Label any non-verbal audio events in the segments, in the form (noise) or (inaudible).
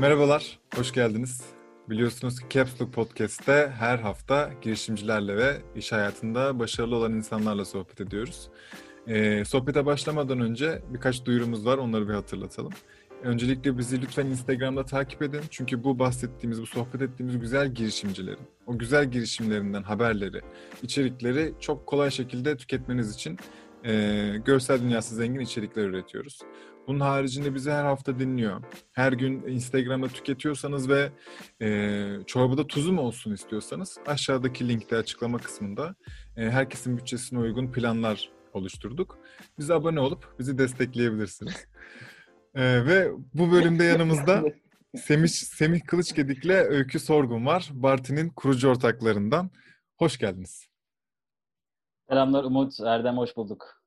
Merhabalar, hoş geldiniz. Biliyorsunuz ki Caps Lock Podcast'te her hafta girişimcilerle ve iş hayatında başarılı olan insanlarla sohbet ediyoruz. Ee, sohbete başlamadan önce birkaç duyurumuz var, onları bir hatırlatalım. Öncelikle bizi lütfen Instagram'da takip edin. Çünkü bu bahsettiğimiz, bu sohbet ettiğimiz güzel girişimcilerin, o güzel girişimlerinden haberleri, içerikleri çok kolay şekilde tüketmeniz için e, görsel dünyası zengin içerikler üretiyoruz. Bunun haricinde bizi her hafta dinliyor. Her gün Instagram'da tüketiyorsanız ve e, çorbada tuzu mu olsun istiyorsanız aşağıdaki linkte açıklama kısmında e, herkesin bütçesine uygun planlar oluşturduk. Bize abone olup bizi destekleyebilirsiniz. (laughs) e, ve bu bölümde yanımızda (laughs) Semih, Semih Kılıçgedik'le Öykü Sorgun var. Barti'nin kurucu ortaklarından. Hoş geldiniz. Selamlar Umut, Erdem hoş bulduk.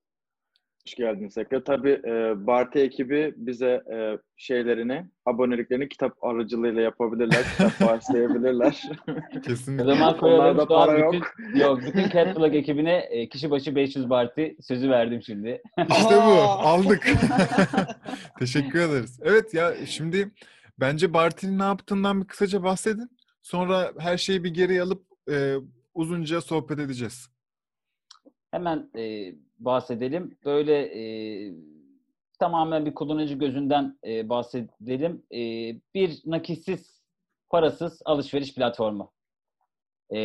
Hoş geldiniz tekrar. Tabii e, Barty ekibi bize e, şeylerini, aboneliklerini kitap aracılığıyla yapabilirler, kitap (laughs) bağışlayabilirler. O Kesinlikle. zaman koyalım Onlarda şu an para bütün, yok. bütün Catblog ekibine e, kişi başı 500 Barti sözü verdim şimdi. (laughs) İşte bu. (laughs) Aldık. Teşekkür ederiz. Evet ya şimdi bence Barty'nin ne yaptığından bir kısaca bahsedin. Sonra her şeyi bir geriye alıp e, uzunca sohbet edeceğiz. Hemen e, bahsedelim. Böyle e, tamamen bir kullanıcı gözünden e, bahsedelim. E, bir nakitsiz, parasız alışveriş platformu. E,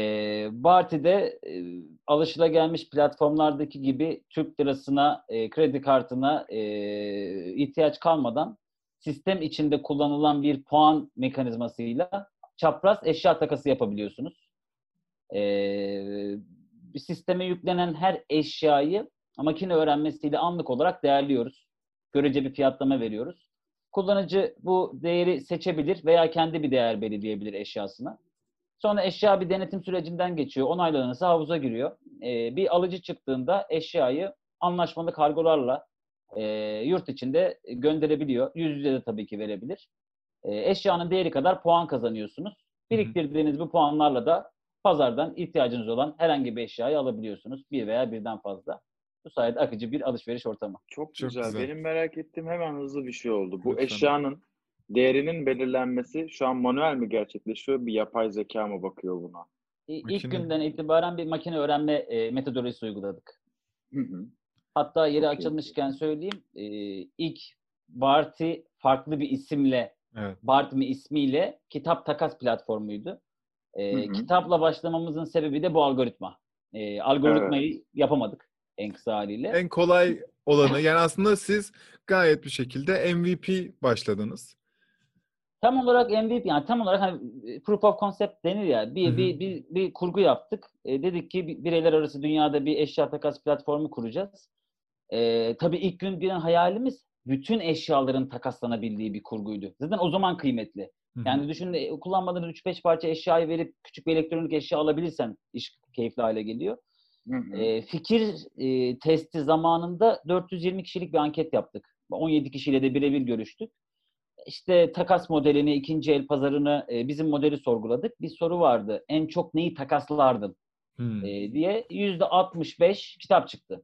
Barti'de e, alışılagelmiş platformlardaki gibi Türk lirasına, e, kredi kartına e, ihtiyaç kalmadan sistem içinde kullanılan bir puan mekanizmasıyla çapraz eşya takası yapabiliyorsunuz. E, sisteme yüklenen her eşyayı makine öğrenmesiyle anlık olarak değerliyoruz. Görece bir fiyatlama veriyoruz. Kullanıcı bu değeri seçebilir veya kendi bir değer belirleyebilir eşyasına. Sonra eşya bir denetim sürecinden geçiyor. Onaylanırsa havuza giriyor. Ee, bir alıcı çıktığında eşyayı anlaşmalı kargolarla e, yurt içinde gönderebiliyor. Yüz yüze de tabii ki verebilir. E, eşyanın değeri kadar puan kazanıyorsunuz. Biriktirdiğiniz bu puanlarla da pazardan ihtiyacınız olan herhangi bir eşyayı alabiliyorsunuz. Bir veya birden fazla. Bu sayede akıcı bir alışveriş ortamı. Çok, Çok güzel. güzel. Benim merak ettiğim hemen hızlı bir şey oldu. Bu Lütfen. eşyanın değerinin belirlenmesi şu an manuel mi gerçekleşiyor? Bir yapay zeka mı bakıyor buna? İ- İlk Makine- günden itibaren bir makine öğrenme e, metodolojisi uyguladık. Hı hı. Hatta yeri Çok iyi. açılmışken söyleyeyim. e, ilk Barty farklı bir isimle, Evet. Bartmi ismiyle kitap takas platformuydu. E, Hı hı. kitapla başlamamızın sebebi de bu algoritma. E, algoritmayı yapamadık en kısa haliyle. En kolay olanı yani aslında siz gayet bir şekilde MVP başladınız. Tam olarak MVP yani tam olarak hani e, proof of concept denir ya bir Hı hı. bir bir, bir kurgu yaptık. E, dedik ki bi- bireyler arası dünyada bir eşya takas platformu kuracağız. E, tabii ilk gün günden hayalimiz bütün eşyaların takaslanabildiği bir kurguydu. Zaten o zaman kıymetli. Yani düşünün e, kullanmadığınız 3-5 parça eşyayı verip küçük bir elektronik eşya alabilirsen iş keyifli hale geliyor. Hı hı. E, fikir e, testi zamanında 420 kişilik bir anket yaptık. 17 kişiyle de birebir görüştük. İşte takas modelini, ikinci el pazarını, e, bizim modeli sorguladık. Bir soru vardı. En çok neyi takaslardın Hmm. e, diye. %65 kitap çıktı.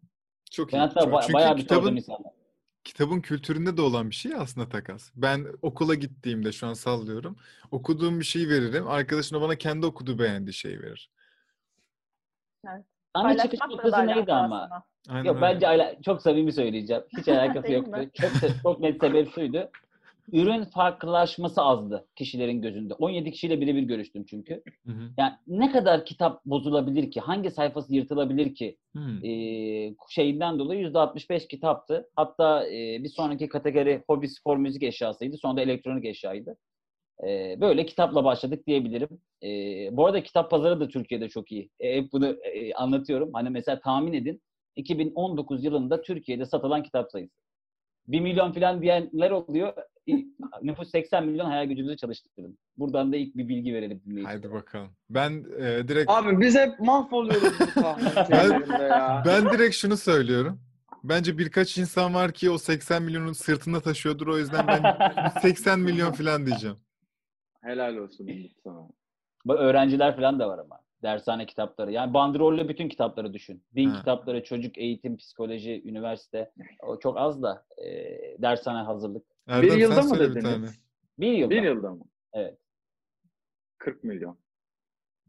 Çok Ben iyi. hatta ba- Çünkü bayağı bir sordum kitabın insanlara. Kitabın kültüründe de olan bir şey aslında takas. Ben okula gittiğimde şu an sallıyorum. Okuduğum bir şeyi veririm. Arkadaşım da bana kendi okuduğu beğendiği şeyi verir. Ana çıkış Paylaşmakla da noktası neydi ama? aslında. Aynen Yok öyle. bence ala- çok samimi söyleyeceğim. Hiç alakası yoktu. Çok, çok net sebep şuydu. Ürün farklılaşması azdı kişilerin gözünde. 17 kişiyle birebir görüştüm çünkü. Hı hı. Yani ne kadar kitap bozulabilir ki? Hangi sayfası yırtılabilir ki? Hmm. Ee, şeyinden dolayı %65 kitaptı. Hatta e, bir sonraki kategori hobi, spor, müzik eşyasıydı. Sonra da elektronik eşyaydı. Ee, böyle kitapla başladık diyebilirim. Ee, bu arada kitap pazarı da Türkiye'de çok iyi. E, hep bunu e, anlatıyorum. Hani mesela tahmin edin 2019 yılında Türkiye'de satılan kitap sayısı. 1 milyon falan diyenler oluyor. Nüfus 80 milyon hayal gücünüzü çalıştırın. Buradan da ilk bir bilgi verelim dinleyicilere. Haydi bakalım. Ben e, direkt Abi biz hep mahvoluyoruz bu şeylerinde ya. ben direkt şunu söylüyorum. Bence birkaç insan var ki o 80 milyonun sırtında taşıyordur. O yüzden ben (laughs) 80 milyon falan diyeceğim. Helal olsun sana. Bu Öğrenciler falan da var ama. Dershane kitapları. Yani bandrolle bütün kitapları düşün. Din Ha. kitapları, çocuk eğitim, psikoloji, üniversite. O çok az da e, dershane hazırlık. Erdem yılda sen mı söyle bir dediniz? tane. Bir yılda. Bir yılda mı? Evet. 40 milyon.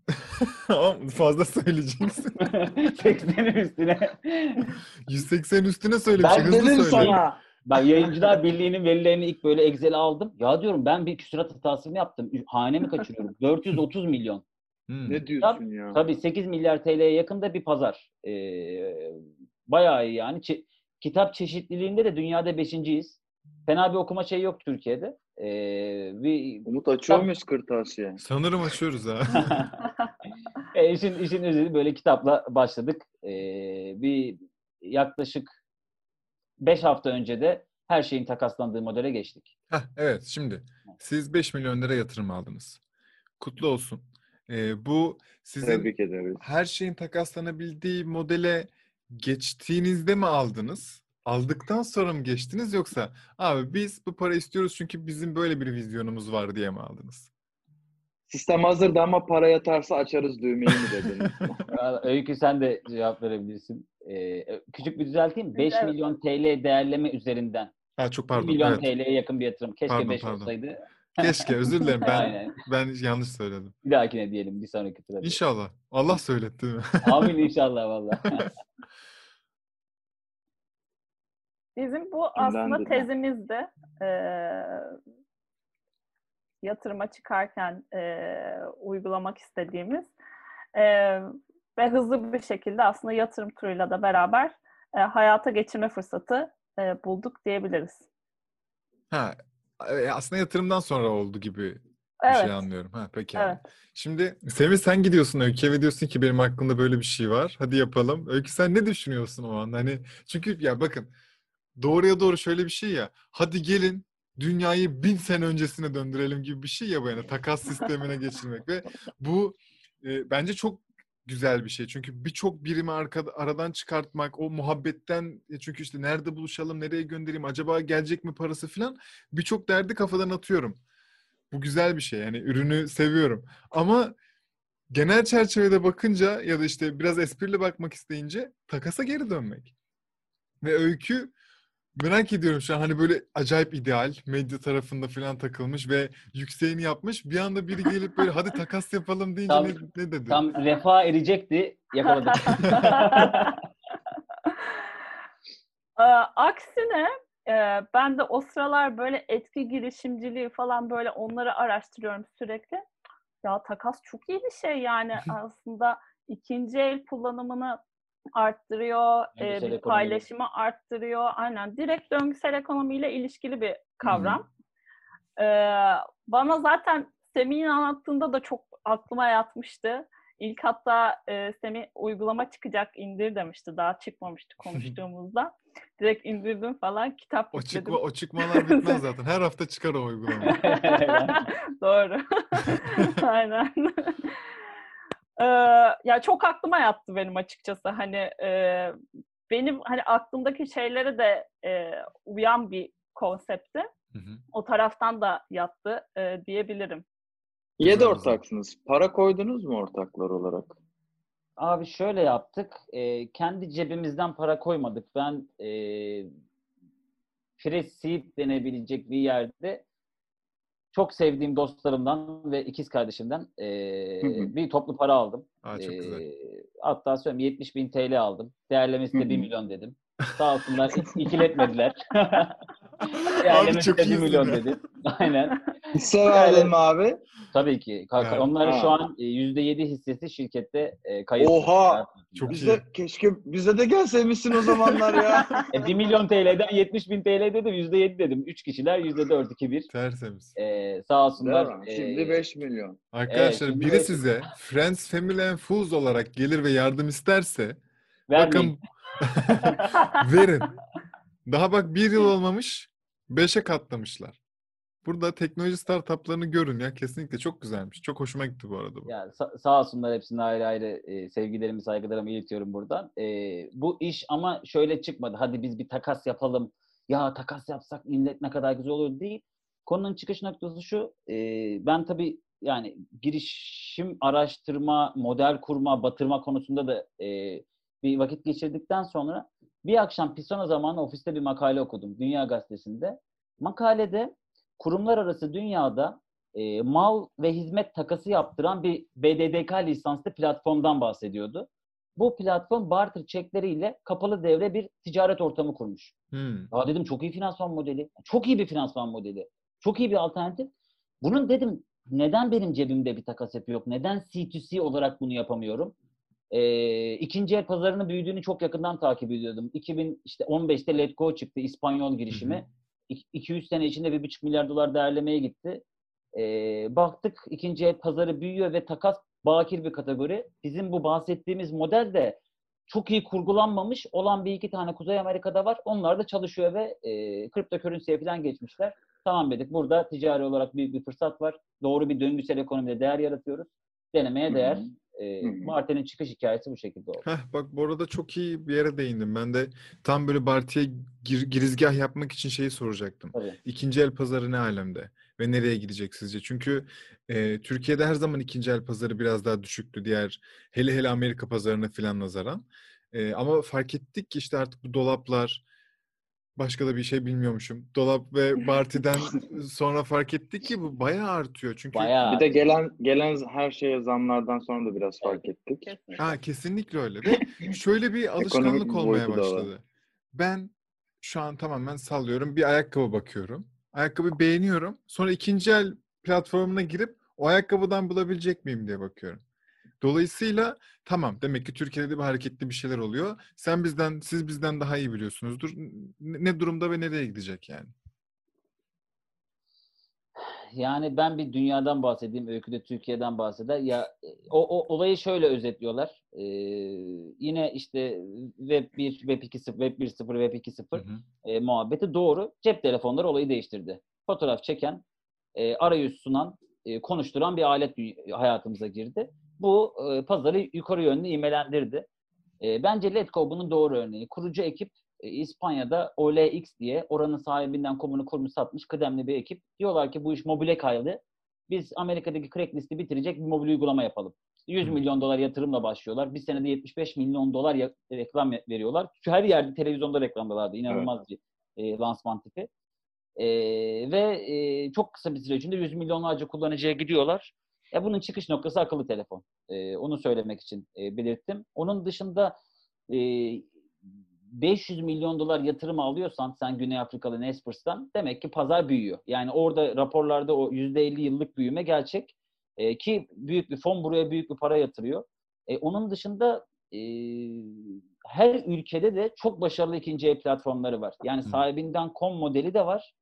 (laughs) Fazla söyleyeceksin. (laughs) 80'in üstüne. (laughs) 180 üstüne söyle bir şey. Ben Hızlı dedim söyle. sana. Ben Yayıncılar Birliği'nin verilerini ilk böyle Excel'e aldım. Ya diyorum ben bir küsurat hatası mı yaptım? Hane mi kaçırıyorum? 430 milyon. Hmm. Ne diyorsun ya? Tabii 8 milyar TL'ye yakında bir pazar. Ee, bayağı iyi yani. Çe- kitap çeşitliliğinde de dünyada beşinciyiz. Fena bir okuma şeyi yok Türkiye'de. Ee, bir Umut açıyor muyuz kırtasiye? Sanırım açıyoruz ha. (laughs) e, işin işin özeli böyle kitapla başladık. Ee, bir yaklaşık 5 hafta önce de her şeyin takaslandığı modele geçtik. Heh, evet şimdi siz 5 milyon lira yatırım aldınız. Kutlu olsun. Ee, bu sizin Tebrik ederiz. her şeyin takaslanabildiği modele geçtiğinizde mi aldınız? Aldıktan sonra mı geçtiniz yoksa abi biz bu parayı istiyoruz çünkü bizim böyle bir vizyonumuz var diye mi aldınız? Sistem hazırdı ama para yatarsa açarız düğmeyi mi dediniz? (laughs) Öykü sen de cevap verebilirsin. Ee, küçük bir düzelteyim. 5 Evet. milyon TL değerleme üzerinden Ha çok 1 pardon. milyon evet. TL'ye yakın bir yatırım. Keşke Pardon, 5 pardon. olsaydı. Keşke özür dilerim (laughs) ben Aynen. ben yanlış söyledim. Bir dahakine diyelim bir sonraki tura. İnşallah. Allah söyletti mi? Amin inşallah valla. (laughs) Bizim bu aslında tezimizdi. Ee, yatırıma çıkarken e, uygulamak istediğimiz Ee, ve hızlı bir şekilde aslında yatırım turuyla da beraber e, hayata geçirme fırsatı e, bulduk diyebiliriz. Ha e, aslında yatırımdan sonra oldu gibi bir Evet, şey anlıyorum. Ha peki. evet. Şimdi Semih sen gidiyorsun Öykü'ye ve diyorsun ki benim hakkımda böyle bir şey var. Hadi yapalım. Öykü sen ne düşünüyorsun o an? Hani çünkü ya bakın doğruya doğru şöyle bir şey ya. Hadi gelin dünyayı bin sene öncesine döndürelim gibi bir şey ya bu yani takas sistemine geçirmek ve bu e, bence çok güzel bir şey. Çünkü birçok birimi arkada, aradan çıkartmak, o muhabbetten e, çünkü işte nerede buluşalım, nereye göndereyim, acaba gelecek mi parası falan birçok derdi kafadan atıyorum. Bu güzel bir şey. Yani ürünü seviyorum. Ama genel çerçevede bakınca ya da işte biraz esprili bakmak isteyince takasa geri dönmek. Ve öykü merak ediyorum şu an hani böyle acayip ideal medya tarafında falan takılmış ve yükseğini yapmış. Bir anda biri gelip böyle hadi takas yapalım deyince Tam- ne, ne dedi? Tam refah erecekti. Yakaladık. (laughs) Ee, aksine e, ben de o sıralar böyle etki girişimciliği falan böyle onları araştırıyorum sürekli. Ya takas çok iyi bir şey yani (laughs) aslında ikinci el kullanımını arttırıyor, e, bir paylaşımı arttırıyor. Aynen direkt döngüsel ekonomiyle ilişkili bir kavram. Ee, bana zaten Semih'in anlattığında da çok aklıma yatmıştı. İlk hatta e, Semih uygulama çıkacak indir demişti. Daha çıkmamıştı konuştuğumuzda. (laughs) Direkt indirdim falan kitap O, yükledim. çıkma, o çıkmalar bitmez (laughs) zaten. Her hafta çıkar o uygulama. (laughs) Doğru. Aynen. Ee, ya çok aklıma yattı benim açıkçası. Hani e, benim hani aklımdaki şeylere de e, uyan bir konsepti. Hı hı. O taraftan da yattı e, diyebilirim. Yedi ortaksınız. Para koydunuz mu ortaklar olarak? Abi şöyle yaptık. e, kendi cebimizden para koymadık. Ben e, Fresh Seed denebilecek bir yerde çok sevdiğim dostlarımdan ve ikiz kardeşimden e, Hı hı. bir toplu para aldım. Aa, çok güzel. E, hatta söyleyeyim 70 bin TL aldım. Değerlemesi de 1 hı. milyon dedim. Sağ olsunlar (laughs) ik- ikiletmediler. (laughs) Abi Değerlemesi çok de 1 iyisin milyon ya. dedim. Aynen. Hisse verdin mi abi? Tabii ki. Ka- Evet. Onlar şu an e, %7 hissesi şirkette e, kayıp. Oha! Çok Biz iyi. de keşke bize de gelseymişsin o zamanlar ya. (laughs) E, 1 milyon TL'den 70 bin TL dedim. %7 dedim. 3 kişiler %4, 2, 1. Tertemiz. E, sağ olsunlar. Mi? e, Şimdi 5 milyon. Arkadaşlar şimdi biri size Friends Family and Fools olarak gelir ve yardım isterse vermeyin. bakın (laughs) verin. Daha bak bir yıl olmamış beşe katlamışlar. Burada teknoloji startuplarını görün ya kesinlikle çok güzelmiş. Çok hoşuma gitti bu arada bu. Ya, sa- sağ olsunlar hepsine ayrı ayrı e, sevgilerimi, saygılarımı iletiyorum buradan. E, bu iş ama şöyle çıkmadı. Hadi biz bir takas yapalım. Ya takas yapsak millet ne kadar güzel olur değil. Konunun çıkış noktası şu. e, ben tabii yani girişim, araştırma, model kurma, batırma konusunda da e, bir vakit geçirdikten sonra bir akşam Pisona zamanı ofiste bir makale okudum. Dünya Gazetesi'nde. Makalede kurumlar arası dünyada e, mal ve hizmet takası yaptıran bir BDDK lisanslı platformdan bahsediyordu. Bu platform barter çekleriyle kapalı devre bir ticaret ortamı kurmuş. Hmm. Ya dedim çok iyi finansman modeli. Çok iyi bir finansman modeli. Çok iyi bir alternatif. Bunun dedim neden benim cebimde bir takas yapı yok? Neden C2C olarak bunu yapamıyorum? Ee, ikinci el pazarının büyüdüğünü çok yakından takip ediyordum. 2015'te Letgo çıktı İspanyol girişimi. 200 sene içinde 1,5 milyar dolar değerlemeye gitti. Ee, baktık ikinci el pazarı büyüyor ve takas bakir bir kategori. Bizim bu bahsettiğimiz model de çok iyi kurgulanmamış olan bir iki tane Kuzey Amerika'da var. Onlar da çalışıyor ve e, kripto currency'ye falan geçmişler. Tamam dedik burada ticari olarak büyük bir fırsat var. Doğru bir döngüsel ekonomide değer yaratıyoruz. Denemeye Hı hı. değer. E. Martin'in çıkış hikayesi bu şekilde oldu. Heh, bak bu arada çok iyi bir yere değindim. Ben de tam böyle Barty'ye gir- girizgah yapmak için şeyi soracaktım. Tabii. İkinci el pazarı ne alemde ve nereye gidecek sizce? Çünkü e, Türkiye'de her zaman ikinci el pazarı biraz daha düşüktü diğer hele hele Amerika pazarına filan nazaran. E, ama fark ettik ki işte artık bu dolaplar başka da bir şey bilmiyormuşum. Dolap ve Barty'den (laughs) sonra fark ettik ki bu bayağı artıyor. Çünkü Bayağı. Bir de gelen gelen her şeye zamlardan sonra da biraz fark ettik. Ha kesinlikle öyle. Ve (laughs) şöyle bir alışkanlık olmaya başladı. Ben şu an tamamen sallıyorum. Bir ayakkabı bakıyorum. Ayakkabı beğeniyorum. Sonra ikinci el platformuna girip o ayakkabıdan bulabilecek miyim diye bakıyorum. Dolayısıyla tamam demek ki Türkiye'de de bir hareketli bir şeyler oluyor. Sen bizden, siz bizden daha iyi biliyorsunuzdur. Ne durumda ve nereye gidecek yani? Yani ben bir dünyadan bahsedeyim, Öykü de Türkiye'den bahseder. Ya e, o, o olayı şöyle özetliyorlar. Ee, yine işte Web 1, Web 2.0, Web 1.0, Web 2.0 Hı hı. e, muhabbeti doğru. Cep telefonları olayı değiştirdi. Fotoğraf çeken, e, arayüz sunan, e, konuşturan bir alet hayatımıza girdi. Bu e, pazarı yukarı yönlü imelendirdi. E, bence Letgo bunun doğru örneği. Kurucu ekip e, İspanya'da OLX diye oranın sahibinden komunu kurmuş satmış kıdemli bir ekip. Diyorlar ki bu iş mobile kaydı. Biz Amerika'daki Craigslist'i bitirecek bir mobil uygulama yapalım. 100 Hı. milyon dolar yatırımla başlıyorlar. Bir senede 75 milyon dolar reklam veriyorlar. Şu her yerde televizyonda reklamdalardı. İnanılmaz bir e, lansman tipi. E, ve e, çok kısa bir süre içinde 100 milyonlarca kullanıcıya gidiyorlar. E, bunun çıkış noktası akıllı telefon. E, onu söylemek için e, belirttim. Onun dışında e, 500 milyon dolar yatırım alıyorsan sen Güney Afrikalı Naspers'tan demek ki pazar büyüyor. Yani orada raporlarda o %50 yıllık büyüme gerçek. E, ki büyük bir fon buraya büyük bir para yatırıyor. E, onun dışında e, her ülkede de çok başarılı ikinci el platformları var. Yani Hı. sahibinden com modeli de var.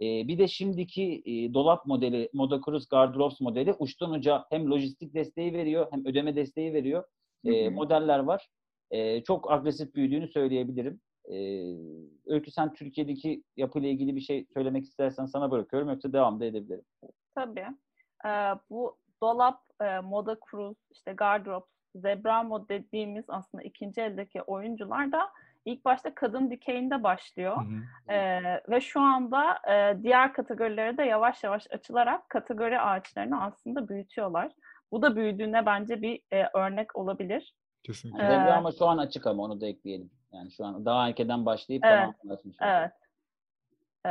E, bir de şimdiki e, dolap modeli, Moda Cruz Garderops modeli uçtan uca hem lojistik desteği veriyor hem ödeme desteği veriyor. E, Hı hı. modeller var. E, çok agresif büyüdüğünü söyleyebilirim. E, Öykü sen Türkiye'deki yapıyla ilgili bir şey söylemek istersen sana bırakıyorum yoksa devam da edebilirim. Tabii. Ee, bu dolap, e, moda cruise, işte gardırop, Zebramo dediğimiz aslında ikinci eldeki oyuncular da ilk başta kadın dikeyinde başlıyor. Hı hı. Ee, ve şu anda e, diğer kategorilere de yavaş yavaş açılarak kategori ağaçlarını aslında büyütüyorlar. Bu da büyüdüğüne bence bir e, örnek olabilir. Kesinlikle. Zebra ama şu an açık ama onu da ekleyelim. Yani şu an daha erkenden başlayıp Evet. Evet. Ee,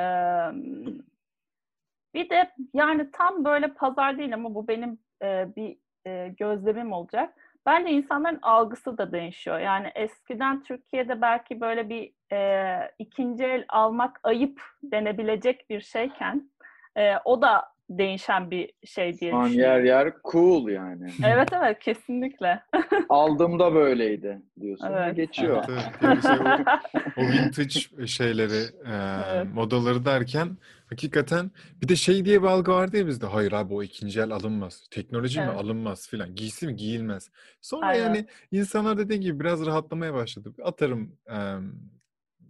bir de yani tam böyle pazar değil ama bu benim e, bir e, gözlemim olacak. Bence insanların algısı da değişiyor. Yani eskiden Türkiye'de belki böyle bir e, ikinci el almak ayıp denebilecek bir şeyken e, o da değişen bir şey diye an yer düşünüyorum. yer cool yani. Evet evet kesinlikle. (laughs) Aldığımda böyleydi diyorsun ve Evet. geçiyor. Evet, evet. Yani şey, o, (laughs) o vintage şeyleri, e, Evet. modaları derken hakikaten bir de şey diye bir algı vardı ya bizde. Hayır abi o ikinci el alınmaz. Teknoloji mi Evet. alınmaz filan. Giysi mi giyilmez. Sonra Aynen. yani insanlar dediğin gibi biraz rahatlamaya başladı. Atarım e,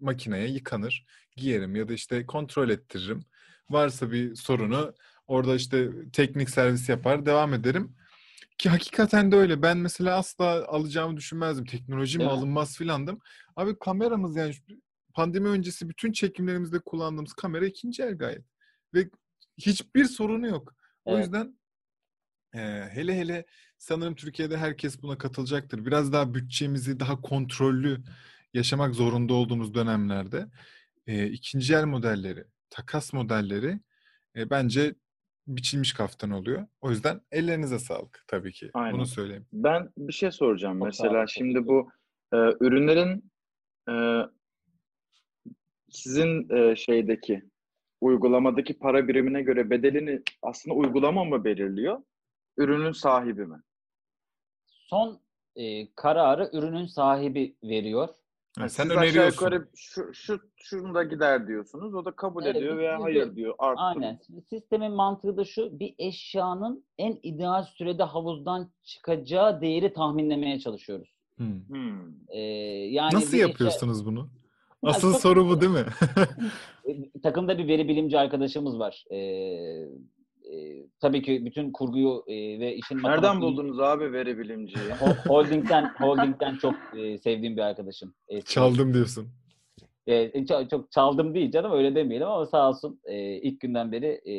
makineye yıkanır, giyerim ya da işte kontrol ettiririm. Varsa bir sorunu orada işte teknik servis yapar, devam ederim. Ki hakikaten de öyle. Ben mesela asla alacağımı düşünmezdim. Teknoloji mi alınmaz filandım. Abi kameramız yani pandemi öncesi bütün çekimlerimizde kullandığımız kamera ikinci el gayet. Ve hiçbir sorunu yok. O Evet. yüzden e, hele hele sanırım Türkiye'de herkes buna katılacaktır. Biraz daha bütçemizi daha kontrollü yaşamak zorunda olduğumuz dönemlerde e, ikinci el modelleri, takas modelleri e, bence biçilmiş kaftan oluyor. O yüzden ellerinize sağlık tabii ki. Aynen. Bunu söyleyeyim. Ben bir şey soracağım. Çok Mesela şimdi bu e, ürünlerin e, sizin e, şeydeki uygulamadaki para birimine göre bedelini aslında uygulama mı belirliyor? Ürünün sahibi mi? Son e, kararı ürünün sahibi veriyor. Yani sen siz aşağı öneriyorsun. yukarı şu, şu, şunu da gider diyorsunuz. O da kabul Evet, ediyor veya hayır diyor. Arttır. Aynen. Sistemin mantığı da şu. Bir eşyanın en ideal sürede havuzdan çıkacağı değeri tahminlemeye çalışıyoruz. Hmm. Hmm. Ee, yani Nasıl bir eşya- yapıyorsunuz bunu? Asıl soru bu değil mi? (laughs) E, takımda bir veri bilimci arkadaşımız var. Ee, e, tabii ki bütün kurguyu e, ve işin Nereden matematiğini- buldunuz abi veri bilimciyi? (laughs) Ho- Holding'den Holding'den çok e, sevdiğim bir arkadaşım. Eski- (laughs) Çaldım diyorsun. E, çok, çok çaldım değil canım öyle demeyelim ama sağ olsun e, ilk günden beri e,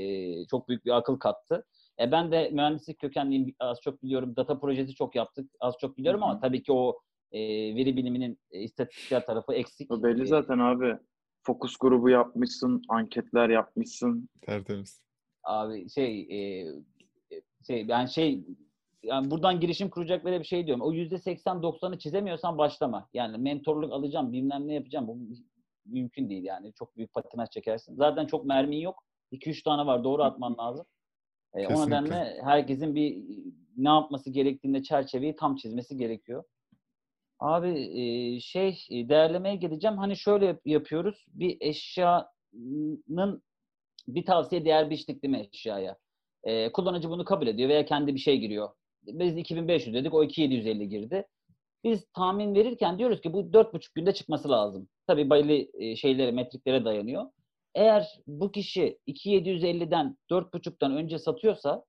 çok büyük bir akıl kattı. E, ben de mühendislik kökenliyim az çok biliyorum. Data projesi çok yaptık az çok biliyorum ama tabii ki o e, veri biliminin e, istatistiksel tarafı eksik. O belli E, zaten abi. Fokus grubu yapmışsın, anketler yapmışsın. Tertemiz. Abi şey e, şey ben şey yani buradan girişim kuracak böyle bir şey diyorum. O yüzde 80-90'ı çizemiyorsan başlama. Yani mentorluk alacağım, bilmem ne yapacağım. Bu mümkün değil yani. Çok büyük patinaj çekersin. Zaten çok mermin yok. 2-3 tane var. Doğru atman lazım. E, o Kesinlikle. nedenle herkesin bir ne yapması gerektiğinde çerçeveyi tam çizmesi gerekiyor. Abi e, şey e, değerlemeye geleceğim. Hani şöyle yap- yapıyoruz. Bir eşyanın bir tavsiye değer biçtik değil mi eşyaya? Ee, kullanıcı bunu kabul ediyor veya kendi bir şey giriyor. Biz 2500 dedik, o 2750 girdi. Biz tahmin verirken diyoruz ki bu 4,5 günde çıkması lazım. Tabii belli e, şeylere, metriklere dayanıyor. Eğer bu kişi 2750'den 4,5'tan önce satıyorsa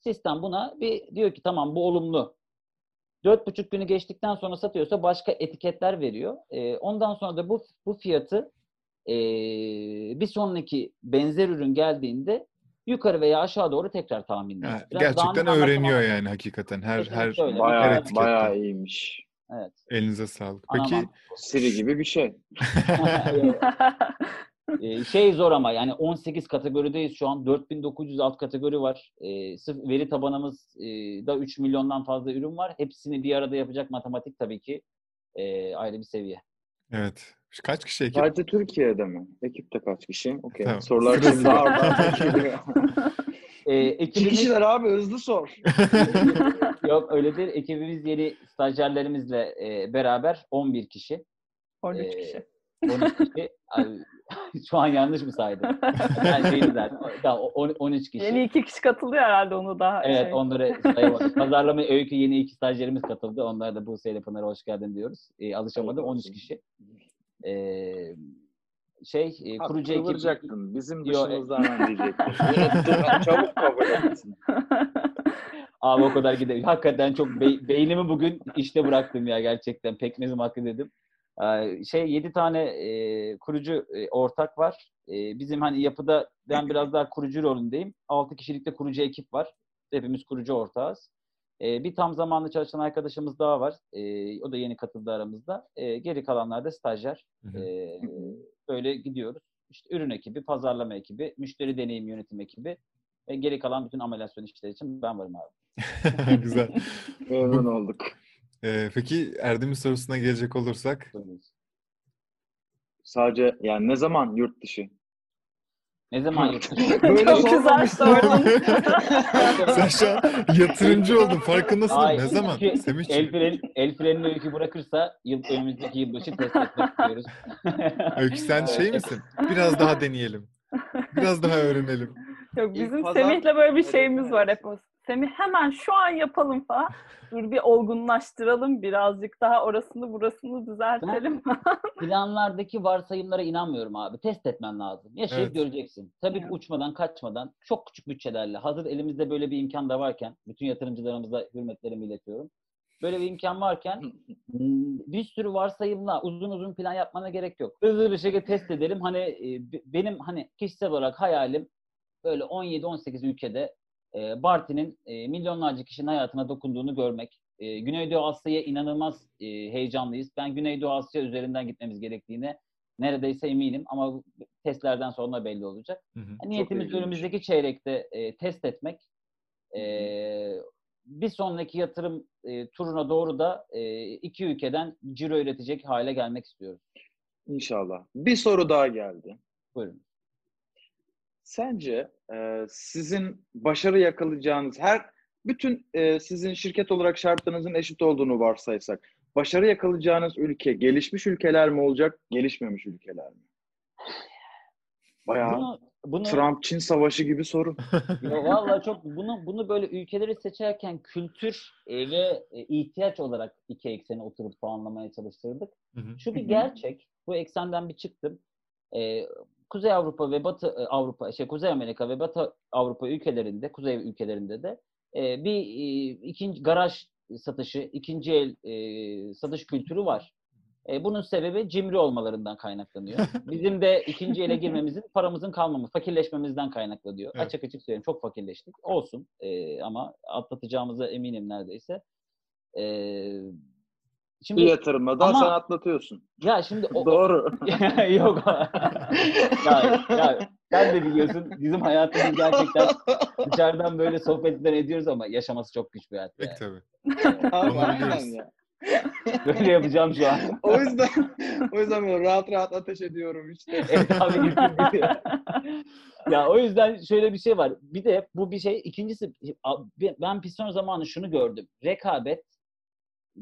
sistem buna bir diyor ki tamam bu olumlu. 4,5 günü geçtikten sonra satıyorsa başka etiketler veriyor. Ee, ondan sonra da bu bu fiyatı ee, bir sonraki benzer ürün geldiğinde yukarı veya aşağı doğru tekrar Biraz gerçekten öğreniyor yani hakikaten. Her her öyle. her Bayağı, etiketten. bayağı iyiymiş. Evet. Elinize sağlık. Peki bu. Siri gibi bir şey. (laughs) Ee, şey zor ama yani 18 kategorideyiz şu an. 4900 alt kategori var. Ee, sırf veri tabanımız e, da 3 milyondan fazla ürün var. Hepsini bir arada yapacak matematik tabii ki e, ayrı bir seviye. Evet. Kaç kişi ekip? Sadece Türkiye'de mi? Ekipte kaç kişi? Okey. Tamam. Sorular şimdi geliyor. (laughs) (laughs) Ee, ekibimiz- kişiler abi hızlı sor. (laughs) Yok öyle değil. Ekibimiz yeni stajyerlerimizle e, beraber 11 kişi. 13 Ee, kişi. 13 kişi. (laughs) Şu an yanlış mı saydım? Ben şeydi zaten. (laughs) On- 13 kişi. Yeni iki kişi katılıyor herhalde onu daha. Evet şey. onları sayamadık. (laughs) Pazarlama öykü yeni iki stajyerimiz katıldı. Onlara da Buse ile Pınar'a hoş geldin diyoruz. Ee, alışamadım. Hayırlı 13 olsun. kişi. Ee, şey e, kurucu ekip kıvıracaktın. Bizim dışımızdan hemen diyecektin. Unuttum. Çabuk kabul etsin. Abi o kadar gidelim. Hakikaten çok be- beynimi bugün işte bıraktım ya gerçekten. Pekmezim hakkı dedim. Ee, şey 7 tane e, kurucu e, ortak var. E, bizim hani yapıda ben biraz daha kurucu rolündeyim. 6 kişilikte kurucu ekip var. Hepimiz kurucu ortağız. E, bir tam zamanlı çalışan arkadaşımız daha var. E, o da yeni katıldı aramızda. E, geri kalanlar da stajyer. E, böyle gidiyoruz. İşte ürün ekibi, pazarlama ekibi, müşteri deneyim yönetim ekibi ve geri kalan bütün amelasyon işleri için ben varım abi. (laughs) (laughs) Güzel. Memnun olduk. Ee, peki Erdem'in sorusuna gelecek olursak Sadece yani ne zaman yurt dışı? Ne zaman yurt dışı? (laughs) Böyle Çok güzel sordun. (laughs) Sen şu an yatırımcı oldun. Farkındasın. Ay, Ne zaman? Semihciğim. El, fren, el frenini öykü bırakırsa yıl, önümüzdeki yılbaşı test etmek istiyoruz. (laughs) Öykü sen şey misin? Biraz daha deneyelim. Biraz daha öğrenelim. Yok İlk bizim pazar- Semih'le böyle bir şeyimiz var hep. Semih hemen şu an yapalım falan. (laughs) Dur bir olgunlaştıralım birazcık daha orasını burasını düzeltelim. (laughs) Planlardaki varsayımlara inanmıyorum abi. Test etmen lazım. Yaşayıp Evet. göreceksin. Tabii ki Evet. uçmadan, kaçmadan, çok küçük bütçelerle. Hazır elimizde böyle bir imkan da varken, bütün yatırımcılarımıza hürmetlerimi iletiyorum. Böyle bir imkan varken (laughs) bir sürü varsayımla uzun uzun plan yapmana gerek yok. Hızlı bir şekilde test edelim. Hani e, benim hani kişisel olarak hayalim böyle 17-18 ülkede e, Barty'nin e, milyonlarca kişinin hayatına dokunduğunu görmek. E, Güneydoğu Asya'ya inanılmaz e, heyecanlıyız. Ben Güneydoğu Asya üzerinden gitmemiz gerektiğine Neredeyse eminim ama testlerden sonra belli olacak. Hı hı. Niyetimiz önümüzdeki çeyrekte e, test etmek. E, bir sonraki yatırım e, turuna doğru da e, iki ülkeden ciro üretecek hale gelmek istiyoruz. İnşallah. Bir soru daha geldi. Buyurun. Sence e, sizin başarı yakalayacağınız her bütün e, sizin şirket olarak şartlarınızın eşit olduğunu varsaysak başarı yakalayacağınız ülke gelişmiş ülkeler mi olacak, gelişmemiş ülkeler mi? Bayağı Bunu, bunu Trump-Çin savaşı gibi soru. (laughs) Yo, vallahi çok bunu bunu böyle ülkeleri seçerken kültür e, ve e, ihtiyaç olarak iki ekseni oturup puanlamaya çalıştırdık. Hı hı. Şu bir gerçek. Bu eksenden bir çıktım. E, Kuzey Avrupa ve Batı e, Avrupa, şey Kuzey Amerika ve Batı Avrupa ülkelerinde, Kuzey ülkelerinde de e, bir e, ikinci garaj satışı, ikinci el e, satış kültürü var. E, bunun sebebi cimri olmalarından kaynaklanıyor. (laughs) Bizim de ikinci ele girmemizin, paramızın kalmaması, fakirleşmemizden kaynaklanıyor. Evet. Açık açık söyleyeyim çok fakirleştik. Olsun E, ama atlatacağımıza eminim neredeyse. E, şimdi Bir yatırımla da Ama- sen atlatıyorsun. ya şimdi o, (laughs) Doğru. (laughs) Yok. (laughs) ya, ya sen de biliyorsun bizim hayatımız gerçekten dışarıdan böyle sohbetler ediyoruz ama yaşaması çok güç bir hayat. Yani. tabii. Abi, Onu aynen biliyoruz. ya. Böyle yapacağım şu an. O yüzden o yüzden böyle rahat rahat ateş ediyorum işte. Evet abi ya o yüzden şöyle bir şey var. Bir de bu bir şey. İkincisi ben piston zamanı şunu gördüm. Rekabet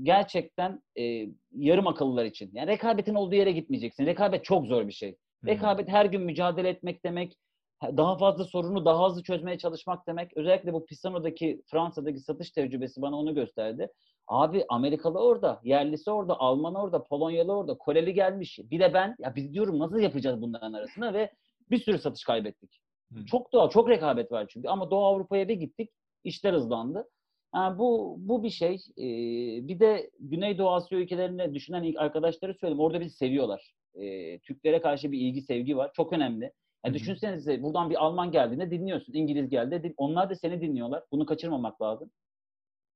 gerçekten e, yarım akıllılar için. Yani rekabetin olduğu yere gitmeyeceksin. Rekabet çok zor bir şey. Rekabet her gün mücadele etmek demek. Daha fazla sorunu daha hızlı çözmeye çalışmak demek. Özellikle bu Pisano'daki Fransa'daki satış tecrübesi bana onu gösterdi. Abi Amerikalı orada, yerlisi orada, Alman orada, Polonyalı orada, Koreli gelmiş. Bir de ben, ya biz diyorum nasıl yapacağız bunların arasında ve bir sürü satış kaybettik. Hı. Çok doğal, çok rekabet var çünkü. Ama Doğu Avrupa'ya bir gittik, işler hızlandı. Yani bu bu bir şey. Ee, bir de Güneydoğu Asya ülkelerinde düşünen ilk arkadaşları söyleyeyim. Orada bizi seviyorlar. Ee, Türklere karşı bir ilgi, sevgi var. Çok önemli. Yani düşünsenize buradan bir Alman geldiğinde dinliyorsun. İngiliz geldi. Onlar da seni dinliyorlar. Bunu kaçırmamak lazım.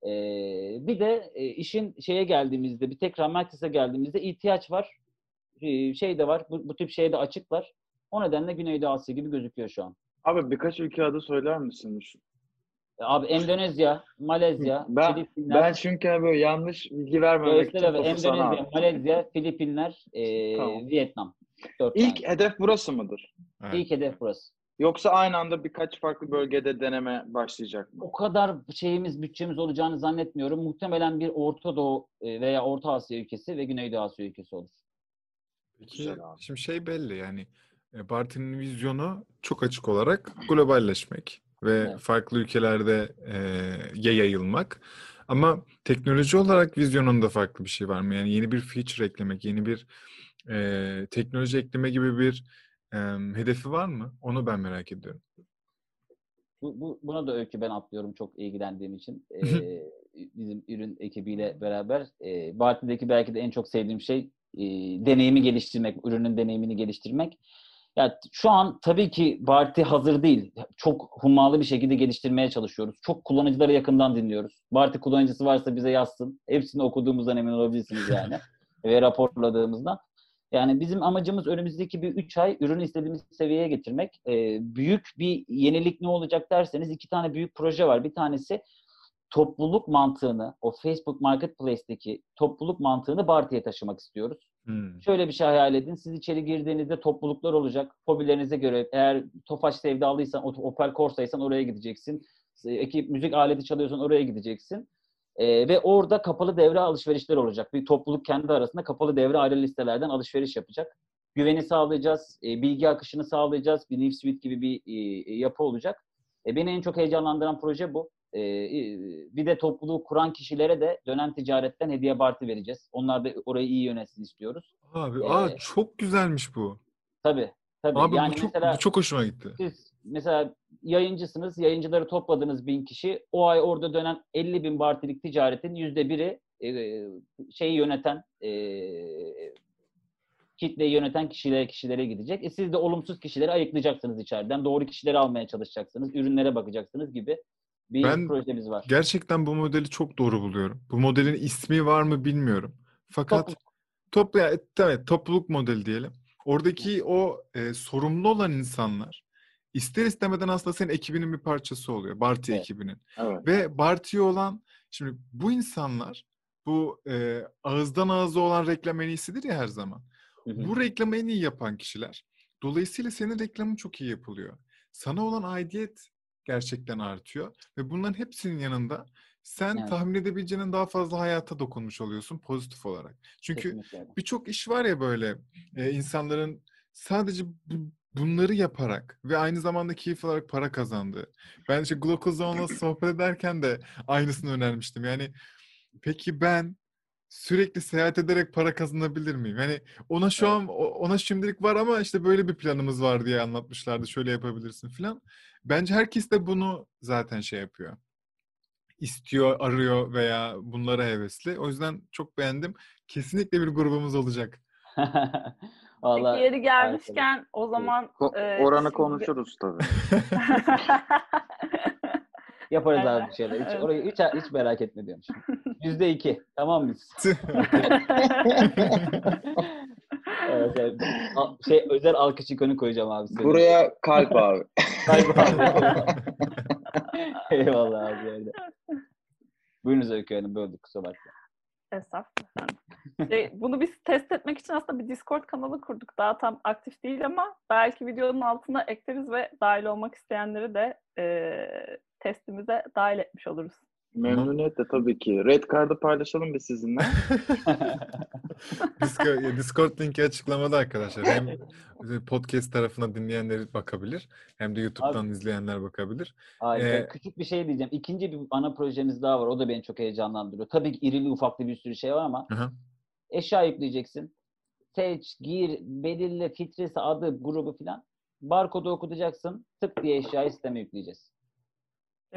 Ee, bir de e, işin şeye geldiğimizde, bir tekrar merkeze geldiğimizde ihtiyaç var. Ee, şey de var. Bu, bu tip şeye de açıklar. O nedenle Güneydoğu Asya gibi gözüküyor şu an. Abi birkaç ülke adı söyler misin? E, Abi Endonezya, Malezya, Ben Filipinler, ben çünkü böyle yanlış bilgi vermemek için topu sana Endonezya. Malezya, Filipinler, e, Tamam. Vietnam. Dört İlk tane. hedef burası mıdır? Evet. İlk hedef burası. Yoksa aynı anda birkaç farklı bölgede deneme başlayacak mı? O kadar şeyimiz, bütçemiz olacağını zannetmiyorum. Muhtemelen bir Orta Doğu e, veya Orta Asya ülkesi ve Güneydoğu Asya ülkesi olur. Peki şimdi şey belli yani e, partinin vizyonu çok açık olarak globalleşmek ve Evet. farklı ülkelerde e, ya yayılmak. Ama teknoloji olarak vizyonunda farklı bir şey var mı? Yani yeni bir feature eklemek, yeni bir e, teknoloji ekleme gibi bir e, hedefi var mı? Onu ben merak ediyorum. Bu, bu, buna da öykü ben atlıyorum çok ilgilendiğim için. (laughs) Ee, bizim ürün ekibiyle beraber. E, Bartın'daki belki de en çok sevdiğim şey e, deneyimi geliştirmek, ürünün deneyimini geliştirmek. Ya şu an tabii ki Barti hazır değil. Çok hummalı bir şekilde geliştirmeye çalışıyoruz. Çok kullanıcıları yakından dinliyoruz. Barti kullanıcısı varsa bize yazsın. Hepsini okuduğumuzdan emin olabilirsiniz yani. (laughs) Ve raporladığımızdan. Yani bizim amacımız önümüzdeki bir 3 ay ürünü istediğimiz seviyeye getirmek. Ee, büyük bir yenilik ne olacak derseniz iki tane büyük proje var. Bir tanesi topluluk mantığını, o Facebook Marketplace'teki topluluk mantığını Barti'ye taşımak istiyoruz. Hmm. Şöyle bir şey hayal edin. Siz içeri girdiğinizde topluluklar olacak. Hobilerinize göre eğer Tofaş sevdalıysan, Opel Corsa'ysan oraya gideceksin. Ekip müzik aleti çalıyorsan oraya gideceksin. Ee, ve orada kapalı devre alışverişler olacak. Bir topluluk kendi arasında kapalı devre ayrı listelerden alışveriş yapacak. Güveni sağlayacağız, e, bilgi akışını sağlayacağız. Bir Suite gibi bir e, yapı olacak. E, beni en çok heyecanlandıran proje bu. E, bir de topluluğu kuran kişilere de dönen ticaretten hediye parti vereceğiz. Onlar da orayı iyi yönetsin istiyoruz. Abi, Ee, aa çok güzelmiş bu. Tabii. Tabii. Abi yani bu çok mesela bu çok hoşuma gitti. siz mesela yayıncısınız, yayıncıları topladınız bin kişi. O ay orada dönen 50 bin bartilik ticaretin yüzde biri e, şeyi yöneten, e, kitleyi yöneten kişilere kişilere gidecek. E siz de olumsuz kişileri ayıklayacaksınız içeriden. Doğru kişileri almaya çalışacaksınız. Ürünlere bakacaksınız gibi bir Ben projemiz var. Gerçekten bu modeli çok doğru buluyorum. Bu modelin ismi var mı bilmiyorum. Fakat Topluluk. toplu ya, evet, topluluk modeli diyelim. Oradaki o e, sorumlu olan insanlar ister istemeden aslında senin ekibinin bir parçası oluyor. Barty Evet. ekibinin. Evet. Ve Barty'ye olan şimdi bu insanlar bu e, ağızdan ağza olan reklam en iyisidir ya her zaman. Hı hı. Bu reklamı en iyi yapan kişiler. Dolayısıyla senin reklamın çok iyi yapılıyor. Sana olan aidiyet gerçekten artıyor ve bunların hepsinin yanında sen Evet. tahmin edebileceğinin daha fazla hayata dokunmuş oluyorsun pozitif olarak. Çünkü birçok iş var ya böyle e, insanların sadece bu- bunları yaparak ve aynı zamanda keyif alarak para kazandığı. Ben işte Glocozone'la sohbet ederken de aynısını önermiştim. Yani peki ben sürekli seyahat ederek para kazanabilir miyim? Yani ona şu Evet. an ona şimdilik var ama işte böyle bir planımız var diye anlatmışlardı. Şöyle yapabilirsin falan. Bence herkes de bunu zaten şey yapıyor. İstiyor, arıyor veya bunlara hevesli. O yüzden çok beğendim. Kesinlikle bir grubumuz olacak. (laughs) Vallahi Peki yeri gelmişken o zaman Ko- e, oranı şimdi- konuşuruz tabii. (laughs) yaparız abi Evet, bir şeyler. Hiç, evet. orayı hiç, hiç merak etme diyorum şimdi. (laughs) Yüzde iki. Tamam biz. (laughs) Evet, evet. Şey özel alkış ikonu koyacağım abi. senin. Buraya kalp abi. Kalp abi. (laughs) Eyvallah abi. Öyle. Buyurunuz Öykü Hanım. Böldük kusura bakma. Estağfurullah. Şey, bunu biz test etmek için aslında bir Discord kanalı kurduk. Daha tam aktif değil ama belki videonun altına ekleriz ve dahil olmak isteyenleri de e, testimize dahil etmiş oluruz. Memnuniyetle tabii ki. Red Card'ı paylaşalım biz sizinle. (laughs) Discord, linki açıklamada arkadaşlar. Hem (laughs) podcast tarafına dinleyenler bakabilir hem de YouTube'dan izleyenler bakabilir. Harika. Ee, Küçük bir şey diyeceğim. İkinci bir ana projemiz daha var. O da beni çok heyecanlandırıyor. Tabii ki irili ufaklı bir sürü şey var ama Hı eşya yükleyeceksin. Seç, gir, belirle, filtresi, adı, grubu filan. Barkodu okutacaksın. Tık diye eşyayı sisteme yükleyeceğiz.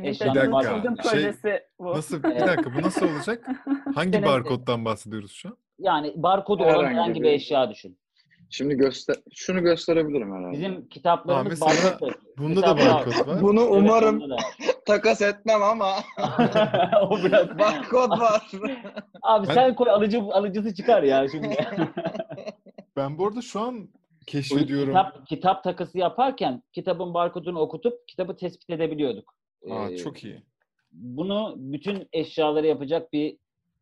Eşyanın Bir dakika, şey- bu. Nasıl bir dakika bu nasıl olacak? (laughs) Hangi barkoddan bahsediyoruz şu an? Yani barkodu olan Herhangi herhangi bir eşya düşün. Şimdi göster şunu gösterebilirim herhalde. Bizim kitaplarımız Aa, mesela barkod. Bunda da Kitap barkod var. Bunu umarım (laughs) takas etmem ama (laughs) o biraz... barkod var. Abi Ben- sen koy alıcı alıcısı çıkar ya şimdi. Ben bu arada şu an keşfediyorum. kitap, kitap takası yaparken kitabın barkodunu okutup kitabı tespit edebiliyorduk. Aa, Ee, çok iyi. Bunu bütün eşyaları yapacak bir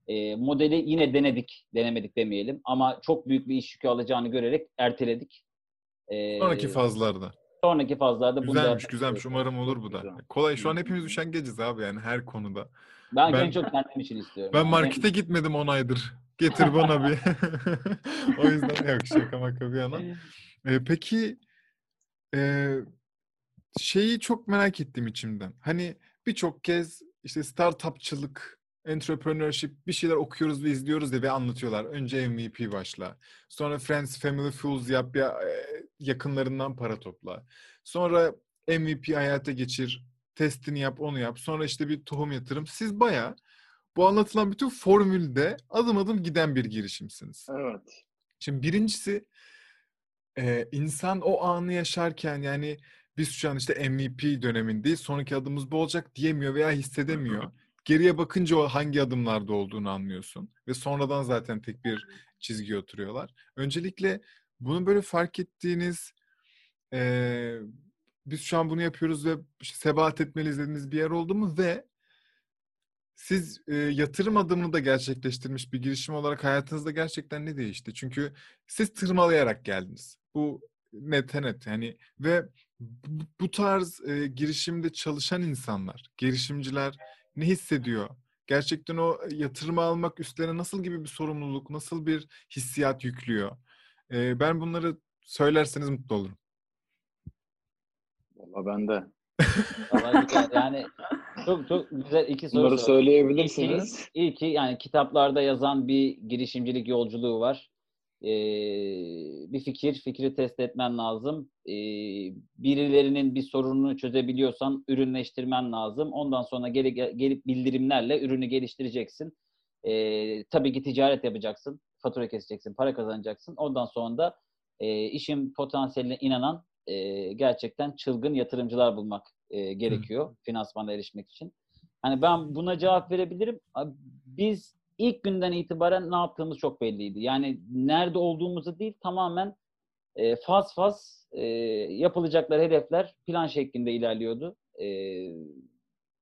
e, modeli yine denedik. Denemedik demeyelim. Ama çok büyük bir iş yükü alacağını görerek erteledik. Ee, Sonraki fazlarda. Sonraki fazlarda Güzelmiş, güzelmiş. Umarım olur bu da. Güzel. Kolay. Şu an hepimiz üşengeciz abi yani her konuda. Ben, Ben- en çok kendim için istiyorum. Ben Yani markete gitmedim 10 aydır. Getir bana bir. (laughs) o yüzden yok şaka maka bir yana. Ee, peki e, şeyi çok merak ettim içimden. Hani birçok kez işte startupçılık, entrepreneurship bir şeyler okuyoruz ve izliyoruz ya ve anlatıyorlar. Önce MVP başla. Sonra Friends, Family, Fools yap ya e, yakınlarından para topla. Sonra MVP hayata geçir. Testini yap, onu yap. Sonra işte bir tohum yatırım. Siz bayağı bu anlatılan bütün formülde adım adım giden bir girişimsiniz. Evet. Şimdi birincisi e, insan o anı yaşarken yani biz şu an işte MVP dönemindeyiz. Sonraki adımız bu olacak diyemiyor veya hissedemiyor. Geriye bakınca o hangi adımlarda olduğunu anlıyorsun. Ve sonradan zaten tek bir çizgiye oturuyorlar. Öncelikle bunu böyle fark ettiğiniz e, biz şu an bunu yapıyoruz ve işte sebat etmeliyiz dediğiniz bir yer oldu mu? Ve siz e, yatırım adımını da gerçekleştirmiş bir girişim olarak hayatınızda gerçekten ne değişti? Çünkü siz tırmalayarak geldiniz. Bu net net yani ve bu, bu tarz e, girişimde çalışan insanlar, girişimciler ne hissediyor? Gerçekten o yatırımı almak üstlerine nasıl gibi bir sorumluluk, nasıl bir hissiyat yüklüyor? E, ben bunları söylerseniz mutlu olurum. Valla ben de. Yani çok çok güzel iki soru Bunları söyleyebilirsiniz. İyi ki yani kitaplarda yazan bir girişimcilik yolculuğu var. Ee, bir fikir, fikri test etmen lazım. Ee, birilerinin bir sorununu çözebiliyorsan ürünleştirmen lazım. Ondan sonra geri, gelip bildirimlerle ürünü geliştireceksin. Ee, tabii ki ticaret yapacaksın. Fatura keseceksin, para kazanacaksın. Ondan sonra da e, işin potansiyeline inanan e, gerçekten çılgın yatırımcılar bulmak e, gerekiyor finansmana erişmek için. Hani ben buna cevap verebilirim. Biz ilk günden itibaren ne yaptığımız çok belliydi. Yani nerede olduğumuzu değil tamamen e, faz faz e, yapılacaklar hedefler plan şeklinde ilerliyordu. E,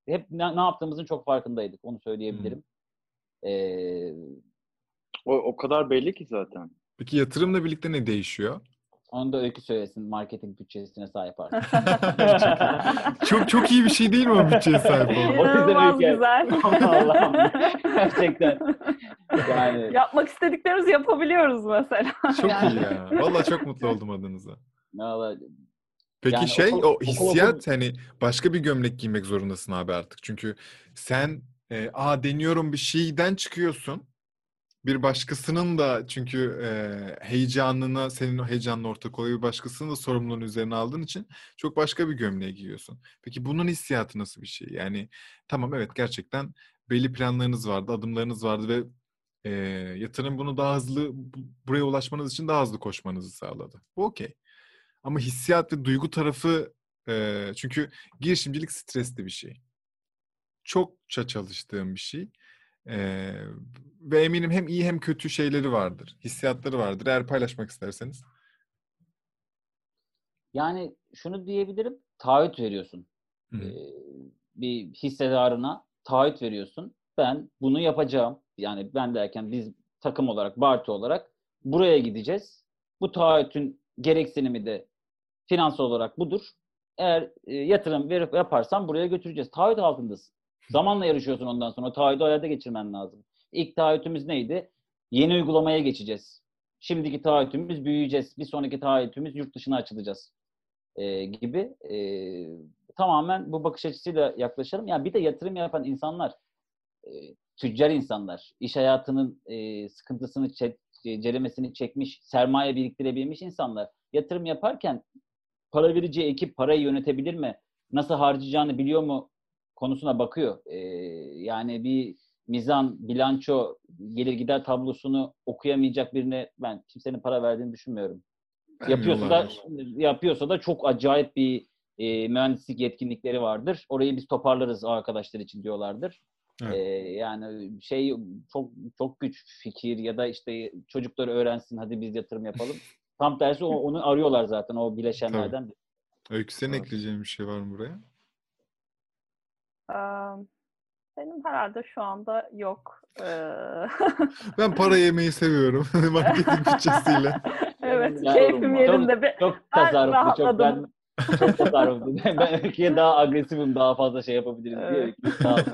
hep ne, ne yaptığımızın çok farkındaydık. Onu söyleyebilirim. E, O, o kadar belli ki zaten. Peki yatırımla birlikte ne değişiyor? Onu da öykü söylesin. Marketing bütçesine sahip artık. (laughs) çok çok iyi bir şey değil mi o bütçeye sahip olmak? O yüzden İnanılmaz öykü- güzel. (laughs) Allah'ım. Gerçekten. Yani Yapmak istediklerimizi yapabiliyoruz mesela. Çok Yani- iyi ya. Vallahi çok mutlu oldum adınıza. vallahi Peki Yani şey okul- o okul- hissiyat hani başka bir gömlek giymek zorundasın abi artık. Çünkü sen e, a deniyorum bir şeyden çıkıyorsun. Bir başkasının da çünkü e, heyecanına senin o heyecanla ortak oluyor bir başkasının da sorumluluğunu üzerine aldığın için çok başka bir gömleği giyiyorsun. Peki bunun hissiyatı nasıl bir şey? Yani tamam evet gerçekten belli planlarınız vardı, adımlarınız vardı ve e, yatırım bunu daha hızlı bu- buraya ulaşmanız için daha hızlı koşmanızı sağladı. Bu okey. Ama hissiyat ve duygu tarafı e, çünkü girişimcilik stresli bir şey. Çokça çalıştığım bir şey. E, ve eminim hem iyi hem kötü şeyleri vardır. Hissiyatları vardır. Eğer paylaşmak isterseniz. yani şunu diyebilirim. Taahhüt veriyorsun. Hı. Ee, bir hissedarına taahhüt veriyorsun. Ben bunu yapacağım. Yani ben derken biz takım olarak, Bartu olarak buraya gideceğiz. Bu taahhütün gereksinimi de finansal olarak budur. Eğer e, yatırım verip yaparsan buraya götüreceğiz. Taahhüt altındasın. Zamanla yarışıyorsun ondan sonra. O taahhütü hayata geçirmen lazım. İlk taahhütümüz neydi? Yeni uygulamaya geçeceğiz. Şimdiki taahhütümüz büyüyeceğiz. Bir sonraki taahhütümüz yurt dışına açılacağız. E, gibi. E, tamamen bu bakış açısıyla yaklaşalım. Yani bir de yatırım yapan insanlar e, tüccar insanlar, iş hayatının e, sıkıntısını, çe- e, ceremesini çekmiş, sermaye biriktirebilmiş insanlar yatırım yaparken para vereceği ekip parayı yönetebilir mi? Nasıl harcayacağını biliyor mu? Konusuna bakıyor. E, yani bir mizan, bilanço, gelir gider tablosunu okuyamayacak birine ben kimsenin para verdiğini düşünmüyorum. Yapıyorsa da yapıyorsa da çok acayip bir e, mühendislik yetkinlikleri vardır. Orayı biz toparlarız arkadaşlar için diyorlardır. Evet. E, yani şey çok çok güç fikir ya da işte çocuklar öğrensin hadi biz yatırım yapalım. (laughs) Tam tersi o- onu arıyorlar zaten o bileşenlerden. biri. Öykü senin Evet. ekleyeceğin bir şey var mı buraya? Benim herhalde şu anda yok. Ee, (laughs) Ben para (laughs) yemeyi seviyorum. (laughs) Marketing bütçesiyle. evet, Yani keyfim çok- yerinde. Bir, Çok Ben tasarruflu, çok ben çok tasarruflu. ben öyküye daha agresifim, daha fazla şey yapabilirim diye. Evet. Olsun.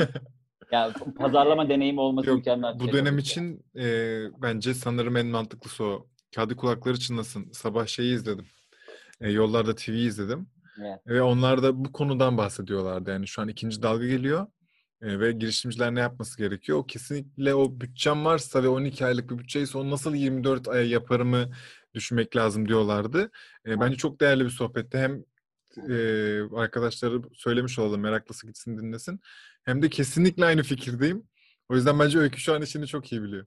Yani pazarlama deneyimi olması Yok, mükemmel. Bu şey dönem için e, bence sanırım en mantıklısı o. Kağıdı kulakları çınlasın. Sabah şeyi izledim. E, Yollarda TV izledim. Evet. Ve onlar da bu konudan bahsediyorlardı. Yani şu an ikinci dalga geliyor. E, ve girişimciler ne yapması gerekiyor? O kesinlikle o bütçem varsa ve 12 aylık bir bütçeyse onu nasıl 24 aya yaparımı düşünmek lazım diyorlardı. E, bence çok değerli bir sohbetti. Hem e, arkadaşları söylemiş olalım meraklısı gitsin dinlesin. Hem de kesinlikle aynı fikirdeyim. O yüzden bence Öykü şu an işini çok iyi biliyor.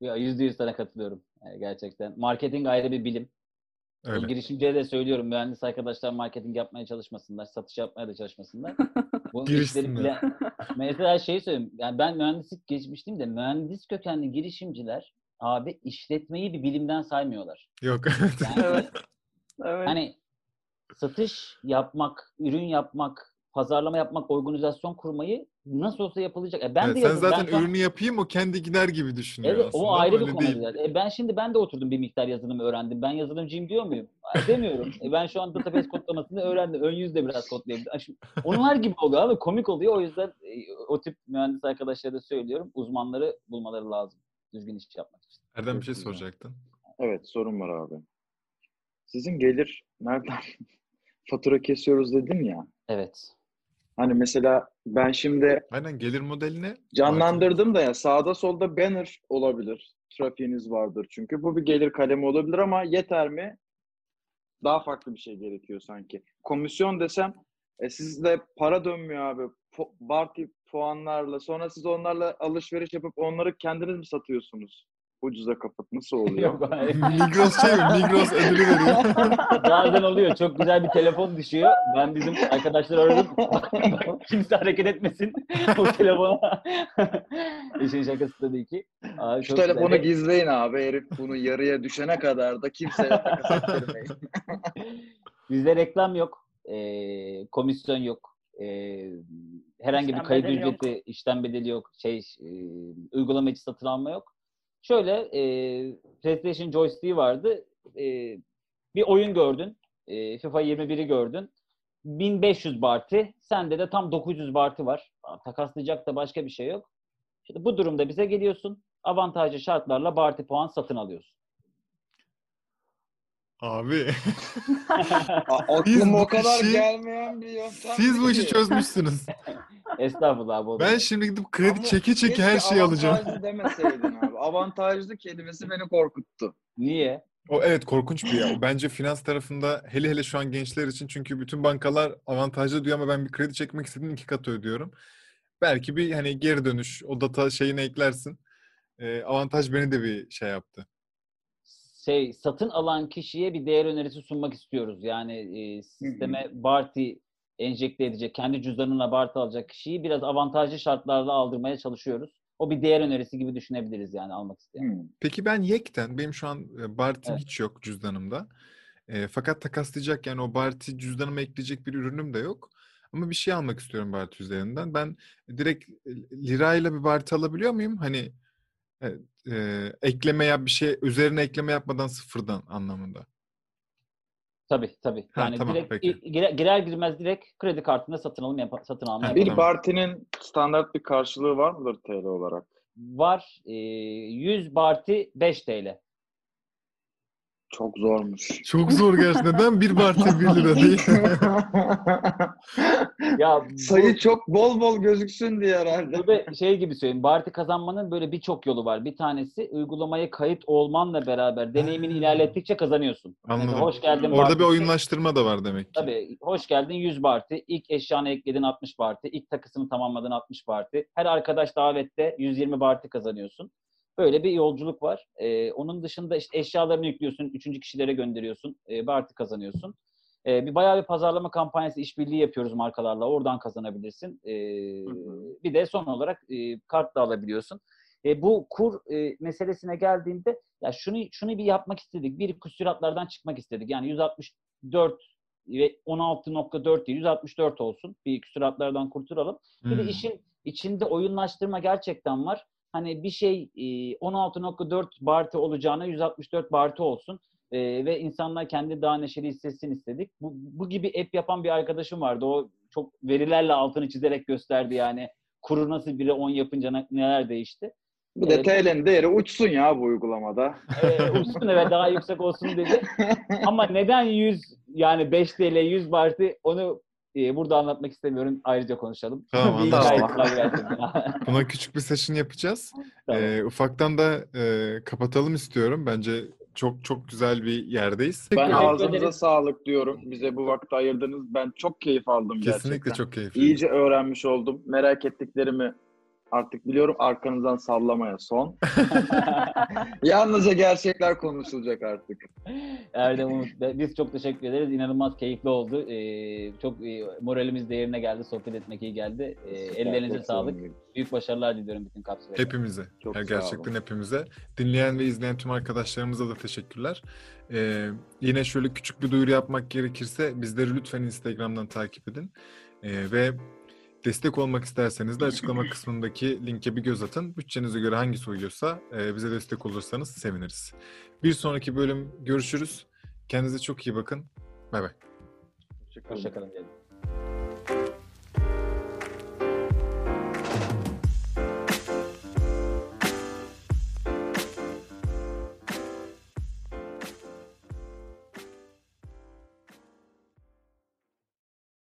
Ya yüzde yüz sana katılıyorum. Yani gerçekten. Marketing ayrı bir bilim. O Öyle. girişimciye de söylüyorum. Mühendis arkadaşlar marketing yapmaya çalışmasınlar. Satış yapmaya da çalışmasınlar. Bu işleri bile... Mesela şey söyleyeyim. Yani ben mühendislik geçmiştim de mühendis kökenli girişimciler abi işletmeyi bir bilimden saymıyorlar. Yok. (laughs) Yani Evet. evet. Hani satış yapmak, ürün yapmak, pazarlama yapmak, organizasyon kurmayı nasıl olsa yapılacak. E ben Evet, de sen yazın- zaten ben şu an- ürünü yapayım o kendi gider gibi düşünüyor Evet, aslında. o ayrı bir konu. E ben şimdi ben de oturdum bir miktar yazılım öğrendim. Ben yazılımcıyım diyor muyum? (laughs) Demiyorum. E ben şu an database kodlamasını öğrendim. Ön yüz de biraz kodlayabilirim. Ay şimdi Onlar gibi oluyor abi. Komik oluyor. O yüzden e, o tip mühendis arkadaşlara da söylüyorum. Uzmanları bulmaları lazım. Düzgün iş yapmak için. Erdem bir şey soracaktın. Evet sorun var abi. Sizin gelir nereden (laughs) fatura kesiyoruz dedin ya. Evet. Hani mesela ben şimdi Aynen gelir modeline canlandırdım da ya sağda solda banner olabilir. Trafiğiniz vardır çünkü. Bu bir gelir kalemi olabilir ama yeter mi? Daha farklı bir şey gerekiyor sanki. Komisyon desem e, sizde para dönmüyor abi. Po- Barti puanlarla sonra siz onlarla alışveriş yapıp onları kendiniz mi satıyorsunuz? Ucuza kapıt nasıl (laughs) oluyor? (laughs) Migros şey mi? Migros ödülü veriyor. (laughs) Bazen oluyor. Çok güzel bir telefon düşüyor. Ben bizim arkadaşları aradım. Kimse hareket etmesin o telefona. İşin şakası tabii ki. Aa, Şu telefonu güzel. gizleyin abi. Herif bunu yarıya düşene kadar da kimseye takas ettirmeyin. Bizde reklam yok. Ee, komisyon yok. Ee, herhangi bir İşlem kayıt bedeli yok. ücreti, işlem bedeli yok. Şey, e, uygulama içi satın alma yok. Şöyle e, PlayStation joystick'i vardı. E, bir oyun gördün. E, FIFA 21'i gördün. 1500 barti. Sende de tam 900 barti var. Takaslayacak da başka bir şey yok. İşte bu durumda bize geliyorsun. Avantajlı şartlarla barti puan satın alıyorsun. Abi (laughs) A- Biz Aklıma bu o kadar işi- gelmeyen bir yöntem. siz bu işi çözmüşsünüz. (laughs) Estağfurullah abi. Ben şimdi gidip kredi Ama çeke çeke her şeyi alacağım. Demeseydin (laughs) abi. Avantajlı kelimesi beni korkuttu. Niye? O evet korkunç bir ya. Bence finans tarafında hele hele şu an gençler için çünkü bütün bankalar avantajlı diyor ama ben bir kredi çekmek istediğim iki katı ödüyorum. Belki bir hani geri dönüş o data şeyini eklersin. Ee, avantaj beni de bir şey yaptı. şey satın alan kişiye bir değer önerisi sunmak istiyoruz. Yani e, sisteme Barti enjekte edecek, kendi cüzdanına Barti alacak kişiyi biraz avantajlı şartlarla aldırmaya çalışıyoruz. O bir değer önerisi gibi düşünebiliriz yani almak isteyen. Hmm. Peki ben Yek'ten, benim şu an e, Bartim Evet. hiç yok cüzdanımda. E, fakat takaslayacak yani o Barti cüzdanıma ekleyecek bir ürünüm de yok. Ama bir şey almak istiyorum Barti üzerinden. Ben direkt e, lirayla bir Barti alabiliyor muyum? Hani e, e, ekleme yap bir şey üzerine ekleme yapmadan sıfırdan anlamında. Tabii tabii. Ha, Yani tamam, direkt peki. girer, girer girmez direkt kredi kartına satın alım yap- satın alma Ha, Bir. Tamam. Barti'nin standart bir karşılığı var mıdır TL olarak? Var. E, 100 Barti 5 TL. Çok zormuş. Çok zor gerçekten. Neden bir Barti bir lira değil? (laughs) Ya bu- Sayı çok bol bol gözüksün diye herhalde. Burada şey gibi söyleyeyim. Barti kazanmanın böyle birçok yolu var. Bir tanesi uygulamaya kayıt olmanla beraber deneyimini ilerlettikçe kazanıyorsun. Mesela Anladım. hoş geldin Orada bir Barti. oyunlaştırma da var demek ki. Tabii hoş geldin 100 Barti. İlk eşyanı ekledin 60 Barti. İlk takısını tamamladın 60 Barti. Her arkadaş davette 120 Barti kazanıyorsun. Böyle bir yolculuk var. Ee, onun dışında işte eşyalarını yüklüyorsun. Üçüncü kişilere gönderiyorsun. E, Barti kazanıyorsun. Ee, bir bayağı bir pazarlama kampanyası işbirliği yapıyoruz markalarla. Oradan kazanabilirsin. Ee, Hı hı. bir de son olarak e, kart da alabiliyorsun. E, bu kur e, meselesine geldiğinde ya şunu şunu bir yapmak istedik. Bir küsuratlardan çıkmak istedik. Yani 164 ve 16.4 değil 164 olsun. Bir küsuratlardan kurtulalım. Bir de işin içinde oyunlaştırma gerçekten var. Hani bir şey e, 16.4 bartı olacağına 164 bartı olsun. E, ve insanlar kendi daha neşeli hissetsin istedik. Bu, bu gibi app yapan bir arkadaşım vardı. O çok verilerle altını çizerek gösterdi yani. Kuru nasıl biri 10 yapınca ne- neler değişti. Bir de Evet. TL'nin değeri uçsun ya bu uygulamada. E, uçsun ve daha yüksek olsun dedi. (laughs) Ama neden 100 yani 5 TL 100 bartı onu e, burada anlatmak istemiyorum. Ayrıca konuşalım. Tamam, (laughs) anlaştık. (laughs) Buna küçük bir session yapacağız. (laughs) Tamam. Ee, ufaktan da e, kapatalım istiyorum. Bence çok çok güzel bir yerdeyiz. Ben Teşekkür ağzınıza ederiz. sağlık diyorum. Bize bu vakti ayırdınız. Ben çok keyif aldım Kesinlikle gerçekten. çok keyifli. İyice öğrenmiş oldum. Merak ettiklerimi artık biliyorum. Arkanızdan sallamaya son. (laughs) (laughs) Yalnızca gerçekler konuşulacak artık. Erdem Umut, biz çok teşekkür ederiz. İnanılmaz keyifli oldu. Ee, çok e, moralimiz de yerine geldi. Sohbet etmek iyi geldi. Ee, ellerinize sağlık. sevindim. Büyük başarılar diliyorum bütün kapsülere. Hepimize. Çok Ya sağ olun. gerçekten hepimize. Dinleyen ve izleyen tüm arkadaşlarımıza da teşekkürler. Ee, yine şöyle küçük bir duyuru yapmak gerekirse bizleri lütfen Instagram'dan takip edin. Ee, ve destek olmak isterseniz de açıklama kısmındaki linke bir göz atın. Bütçenize göre hangisi uyuyorsa e, bize destek olursanız seviniriz. Bir sonraki bölüm görüşürüz. Kendinize çok iyi bakın. Bay bay. Hoşçakalın. Hoşçakalın.